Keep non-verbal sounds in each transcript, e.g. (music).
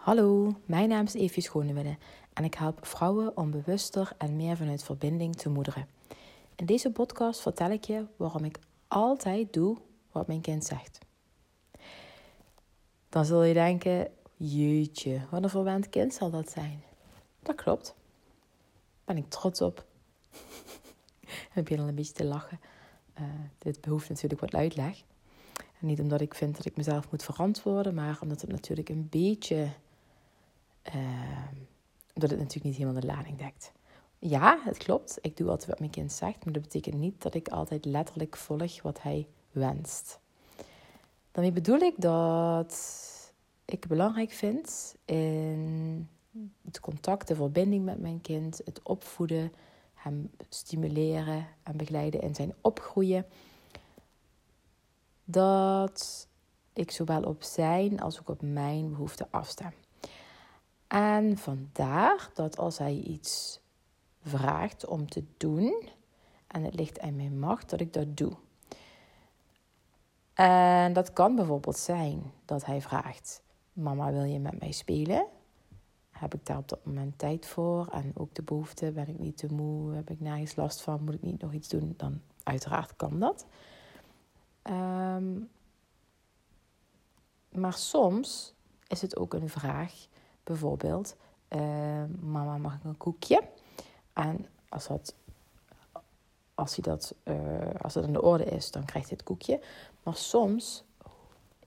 Hallo, mijn naam is Evie Schonewille en ik help vrouwen om bewuster en meer vanuit verbinding te moederen. In deze podcast vertel ik je waarom ik altijd doe wat mijn kind zegt. Dan zul je denken, jeetje, wat een verwend kind zal dat zijn. Dat klopt. Ben ik trots op. heb je dan een beetje te lachen. Uh, dit behoeft natuurlijk wat uitleg. Niet omdat ik vind dat ik mezelf moet verantwoorden, maar omdat het natuurlijk een beetje. Uh, omdat het natuurlijk niet helemaal de lading dekt. Ja, het klopt. Ik doe altijd wat mijn kind zegt, maar dat betekent niet dat ik altijd letterlijk volg wat hij wenst. Daarmee bedoel ik dat ik belangrijk vind in het contact, de verbinding met mijn kind, het opvoeden, hem stimuleren en begeleiden in zijn opgroeien. Dat ik zowel op zijn als ook op mijn behoeften afstem. En vandaar dat als hij iets vraagt om te doen en het ligt aan mijn macht, dat ik dat doe. En dat kan bijvoorbeeld zijn dat hij vraagt: Mama, wil je met mij spelen? Heb ik daar op dat moment tijd voor? En ook de behoefte: ben ik niet te moe? Heb ik nergens last van? Moet ik niet nog iets doen? Dan uiteraard kan dat. Ehm, maar soms is het ook een vraag, bijvoorbeeld: uh, Mama, mag ik een koekje? En als dat als, hij dat, uh, als het aan de orde is, dan krijgt hij het koekje. Maar soms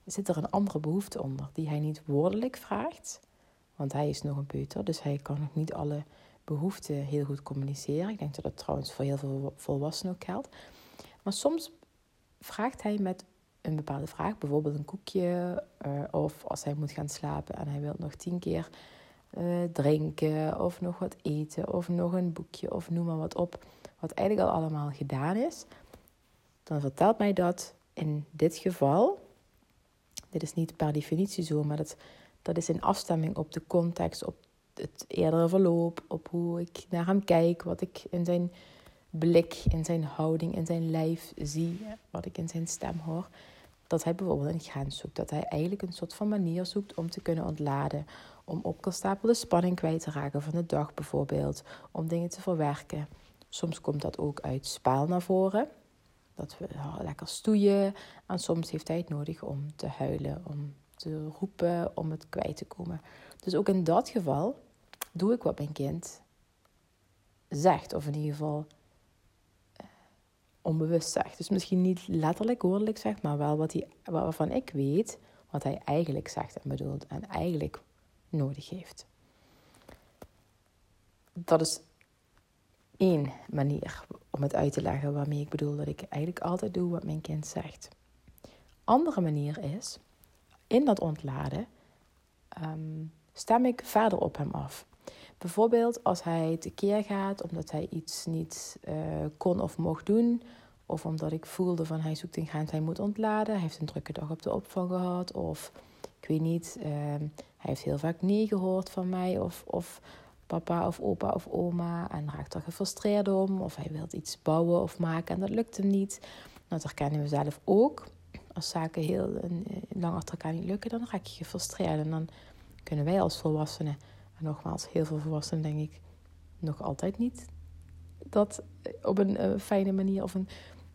zit er een andere behoefte onder die hij niet woordelijk vraagt. Want hij is nog een peuter, dus hij kan nog niet alle behoeften heel goed communiceren. Ik denk dat dat trouwens voor heel veel volwassenen ook geldt. Maar soms vraagt hij met een bepaalde vraag, bijvoorbeeld een koekje, uh, of als hij moet gaan slapen en hij wil nog tien keer uh, drinken, of nog wat eten, of nog een boekje, of noem maar wat op, wat eigenlijk al allemaal gedaan is, dan vertelt mij dat in dit geval dit is niet per definitie zo, maar dat, dat is in afstemming op de context, op het eerdere verloop, op hoe ik naar hem kijk, wat ik in zijn blik, in zijn houding, in zijn lijf zie, wat ik in zijn stem hoor. Dat hij bijvoorbeeld een grens zoekt. Dat hij eigenlijk een soort van manier zoekt om te kunnen ontladen. Om opgestapelde spanning kwijt te raken van de dag bijvoorbeeld. Om dingen te verwerken. Soms komt dat ook uit spaal naar voren. Dat we lekker stoeien. En soms heeft hij het nodig om te huilen, om te roepen, om het kwijt te komen. Dus ook in dat geval doe ik wat mijn kind zegt. Of in ieder geval onbewust zegt. Dus misschien niet letterlijk woordelijk zegt, maar wel wat hij, waarvan ik weet wat hij eigenlijk zegt en bedoelt. En eigenlijk nodig heeft. Dat is één manier om het uit te leggen waarmee ik bedoel dat ik eigenlijk altijd doe wat mijn kind zegt. Andere manier is, in dat ontladen um, stem ik verder op hem af. Bijvoorbeeld als hij tekeer gaat omdat hij iets niet uh, kon of mocht doen. Of omdat ik voelde van hij zoekt grens, hij moet ontladen. Hij heeft een drukke dag op de opvang gehad. Of ik weet niet, uh, hij heeft heel vaak nee gehoord van mij. Of, of papa of opa of oma en raakt er gefrustreerd om. Of hij wil iets bouwen of maken en dat lukt hem niet. Dat herkennen we zelf ook. Als zaken heel lang achter elkaar niet lukken, dan raak je gefrustreerd. En dan kunnen wij als volwassenen, nogmaals, heel veel volwassenen denk ik, nog altijd niet dat op een fijne manier of een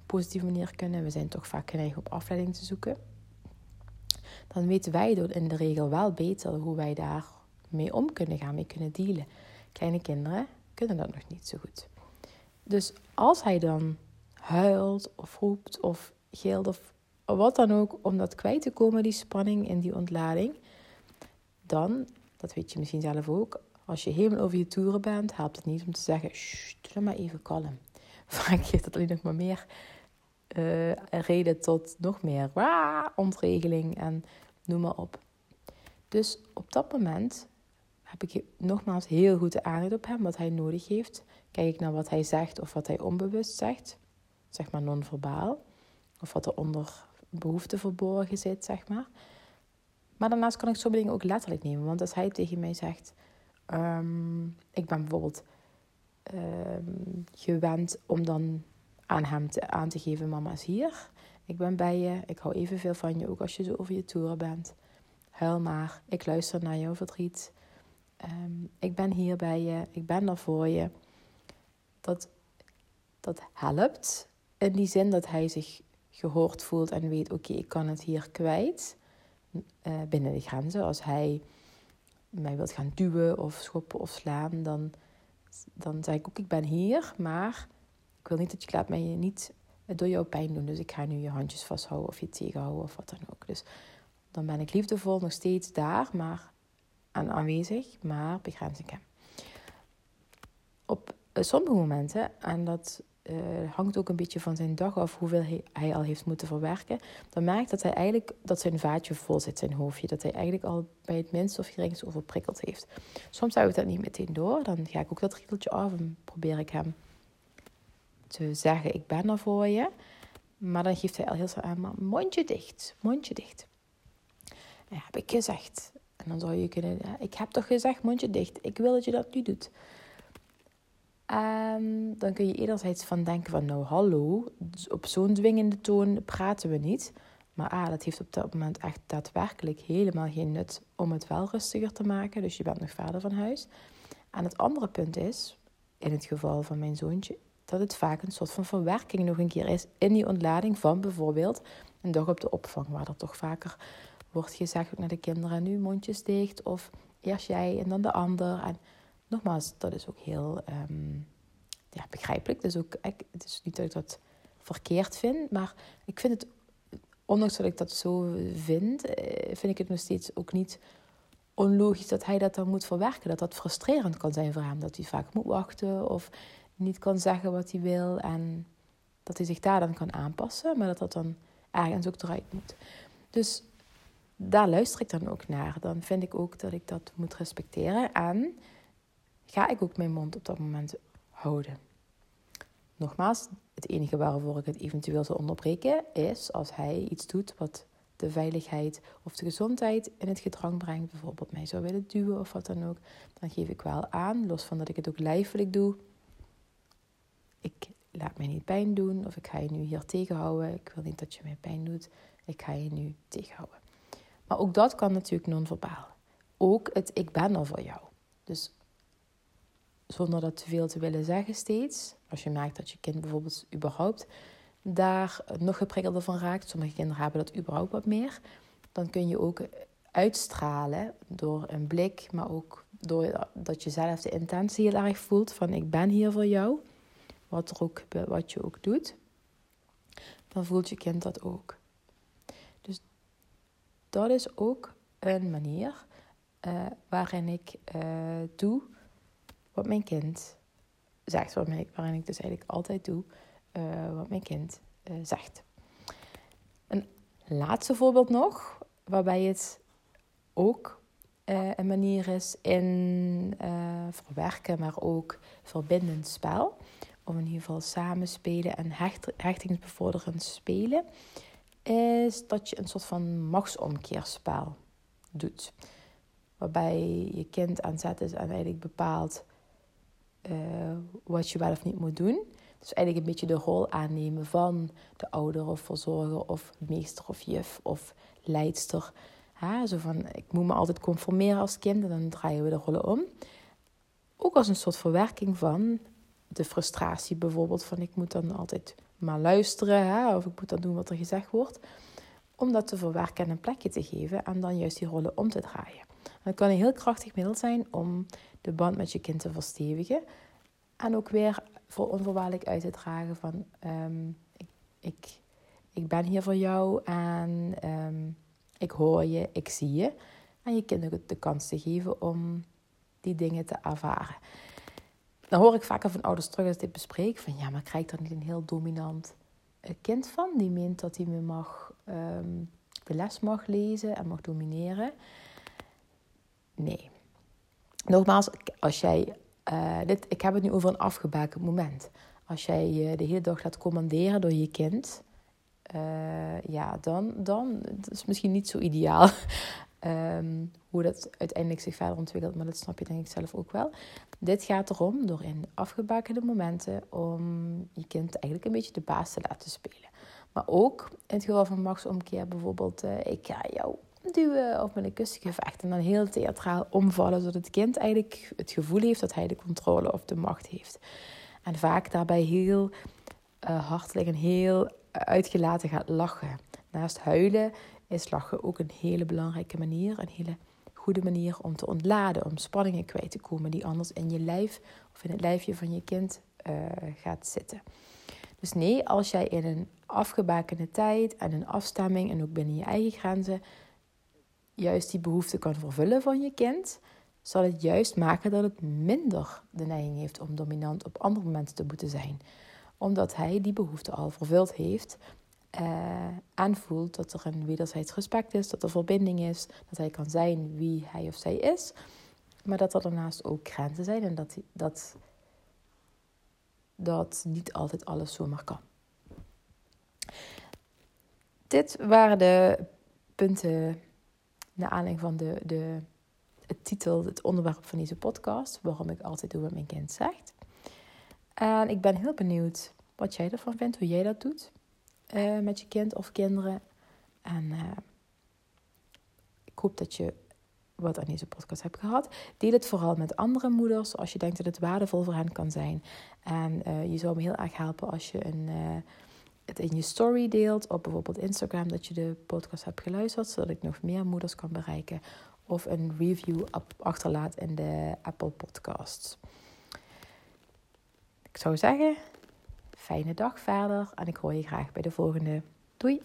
positieve manier kunnen. We zijn toch vaak geneigd op afleiding te zoeken. Dan weten wij in de regel wel beter hoe wij daar mee om kunnen gaan, mee kunnen dealen. Kleine kinderen kunnen dat nog niet zo goed. Dus als hij dan huilt of roept of gilt of wat dan ook om dat kwijt te komen, die spanning en die ontlading, dan, dat weet je misschien zelf ook, als je helemaal over je toeren bent, helpt het niet om te zeggen, doe dan maar even kalm. (laughs) Vaak geeft dat alleen nog maar meer uh, reden tot nog meer ontregeling en noem maar op. Dus op dat moment heb ik nogmaals heel goed de aandacht op hem, wat hij nodig heeft. Kijk ik naar wat hij zegt of wat hij onbewust zegt, zeg maar non-verbaal. Of wat er onder behoefte verborgen zit, zeg maar. Maar daarnaast kan ik sommige dingen ook letterlijk nemen. Want als hij tegen mij zegt, um, ik ben bijvoorbeeld um, gewend om dan aan hem aan te geven, mama is hier. Ik ben bij je, ik hou evenveel van je, ook als je zo over je toeren bent huil maar. Ik luister naar jouw verdriet. Ehm, ik ben hier bij je. Ik ben er voor je. Dat, dat helpt in die zin dat hij zich gehoord voelt en weet: oké, ik kan het hier kwijt uh, binnen de grenzen. Als hij mij wilt gaan duwen of schoppen of slaan, dan, dan zeg ik ook: ik ben hier, maar ik wil niet dat je laat mij niet door jouw pijn doen. Dus ik ga nu je handjes vasthouden of je tegenhouden of wat dan ook. Dus dan ben ik liefdevol nog steeds daar, maar aan aanwezig, maar begrens ik hem. Op eh, sommige momenten, en dat uh, hangt ook een beetje van zijn dag af hoeveel hij, hij, al heeft moeten verwerken. Dan merkt dat hij eigenlijk dat zijn vaatje vol zit, zijn hoofdje. Dat hij eigenlijk al bij het minst of geringst overprikkeld heeft. Soms hou ik dat niet meteen door. Dan ga ik ook dat riedeltje af en probeer ik hem te zeggen: Ik ben er voor je. Maar dan geeft hij al heel snel aan: mondje dicht, mondje dicht. Ja, heb ik gezegd. En dan zou je kunnen: ja, Ik heb toch gezegd, mondje dicht. Ik wil dat je dat nu doet. En dan kun je enerzijds van denken van nou hallo, dus op zo'n dwingende toon praten we niet. Maar ah, dat heeft op dat moment echt daadwerkelijk helemaal geen nut om het wel rustiger te maken. Dus je bent nog verder van huis. En het andere punt is, in het geval van mijn zoontje, dat het vaak een soort van verwerking nog een keer is in die ontlading van bijvoorbeeld een dag op de opvang, waar er toch vaker wordt gezegd naar de kinderen nu mondjes dicht of eerst jij en dan de ander. En nogmaals, dat is ook heel um, ja, begrijpelijk. Dus ook, ik, het is niet dat ik dat verkeerd vind, maar ik vind het, ondanks dat ik dat zo vind, eh, vind ik het nog steeds ook niet onlogisch dat hij dat dan moet verwerken. Dat dat frustrerend kan zijn voor hem. Dat hij vaak moet wachten of niet kan zeggen wat hij wil. En dat hij zich daar dan kan aanpassen, maar dat dat dan ergens ook eruit moet. Dus daar luister ik dan ook naar. Dan vind ik ook dat ik dat moet respecteren. En ga ik ook mijn mond op dat moment houden. Nogmaals, het enige waarvoor ik het eventueel zou onderbreken is als hij iets doet wat de veiligheid of de gezondheid in het gedrang brengt, bijvoorbeeld mij zou willen duwen of wat dan ook, dan geef ik wel aan, los van dat ik het ook lijfelijk doe. Ik laat mij niet pijn doen of ik ga je nu hier tegenhouden. Ik wil niet dat je mij pijn doet. Ik ga je nu tegenhouden. Maar ook dat kan natuurlijk non-verbaal. Ook het ik ben er voor jou. Dus zonder dat te veel te willen zeggen steeds. Als je merkt dat je kind bijvoorbeeld überhaupt daar nog geprikkelder van raakt. Sommige kinderen hebben dat überhaupt wat meer. Dan kun je ook uitstralen door een blik, maar ook door dat je zelf de intentie heel erg voelt van ik ben hier voor jou. Wat, er ook, wat je ook doet. Dan voelt je kind dat ook. Dus dat is ook een manier uh, waarin ik uh, doe wat mijn kind zegt. waarin ik dus eigenlijk altijd doe uh, wat mijn kind uh, zegt. Een laatste voorbeeld nog, waarbij het ook uh, een manier is in verwerken, maar ook verbindend spel. Of in ieder geval samenspelen en hecht, hechtingsbevorderend spelen. Is dat je een soort van machtsomkeerspel doet. Waarbij je kind aan zet is en eigenlijk bepaalt uh, wat je wel of niet moet doen. Dus eigenlijk een beetje de rol aannemen van de ouder of verzorger of meester of juf of leidster. Ha, zo van, ik moet me altijd conformeren als kind en dan draaien we de rollen om. Ook als een soort verwerking van de frustratie bijvoorbeeld van ik moet dan altijd maar luisteren hè, of ik moet dan doen wat er gezegd wordt. Om dat te verwerken en een plekje te geven en dan juist die rollen om te draaien. Dat kan een heel krachtig middel zijn om de band met je kind te verstevigen. En ook weer voor onvoorwaardelijk uit te dragen van um, ik, ik, ik, ben hier voor jou en um, ik hoor je, ik zie je. En je kind ook de kans te geven om die dingen te ervaren. Dan hoor ik vaker van ouders terug als ik dit bespreek van ja, maar krijg ik er niet een heel dominant eh, kind van die meent dat hij me mag, um, de les mag lezen en mag domineren. Nee. Nogmaals, als jij. Uh, dit, ik heb het nu over een afgebakend moment. Als jij je de hele dag laat commanderen door je kind. Uh, ja, dan, dan is misschien niet zo ideaal. um, (laughs) hoe dat uiteindelijk zich verder ontwikkelt, maar dat snap je denk ik zelf ook wel. Dit gaat erom door in afgebakende momenten om je kind eigenlijk een beetje de baas te laten spelen. Maar ook in het geval van machtsomkeer bijvoorbeeld, uh, ik ga jou duwen of met een kussengevecht. En dan heel theatraal omvallen, zodat het kind eigenlijk het gevoel heeft dat hij de controle of de macht heeft. En vaak daarbij heel uh, hartelijk en heel uitgelaten gaat lachen. Naast huilen is lachen ook een hele belangrijke manier, een hele goede manier om te ontladen, om spanningen kwijt te komen die anders in je lijf of in het lijfje van je kind uh, gaat zitten. Dus nee, als jij in een afgebakende tijd en een afstemming en ook binnen je eigen grenzen juist die behoefte kan vervullen van je kind, zal het juist maken dat het minder de neiging heeft om dominant op andere momenten te moeten zijn. Omdat hij die behoefte al vervuld heeft uh, aanvoelt dat er een wederzijds respect is, dat er verbinding is, dat hij kan zijn wie hij of zij is, maar dat er daarnaast ook grenzen zijn en dat, dat, dat niet altijd alles zomaar kan. Dit waren de punten naar aanleiding van de, de, het titel, het onderwerp van deze podcast, waarom ik altijd doe wat mijn kind zegt. En ik ben heel benieuwd wat jij ervan vindt, hoe jij dat doet. Eh, met je kind of kinderen. En uh, ik hoop dat je wat aan deze podcast hebt gehad. Deel het vooral met andere moeders als je denkt dat het waardevol voor hen kan zijn. En uh, je zou me heel erg helpen als je een, het in je story deelt op bijvoorbeeld Instagram dat je de podcast hebt geluisterd, zodat ik nog meer moeders kan bereiken. Of een review achterlaat in de Apple Podcasts. Ik zou zeggen, fijne dag verder en ik hoor je graag bij de volgende. Doei!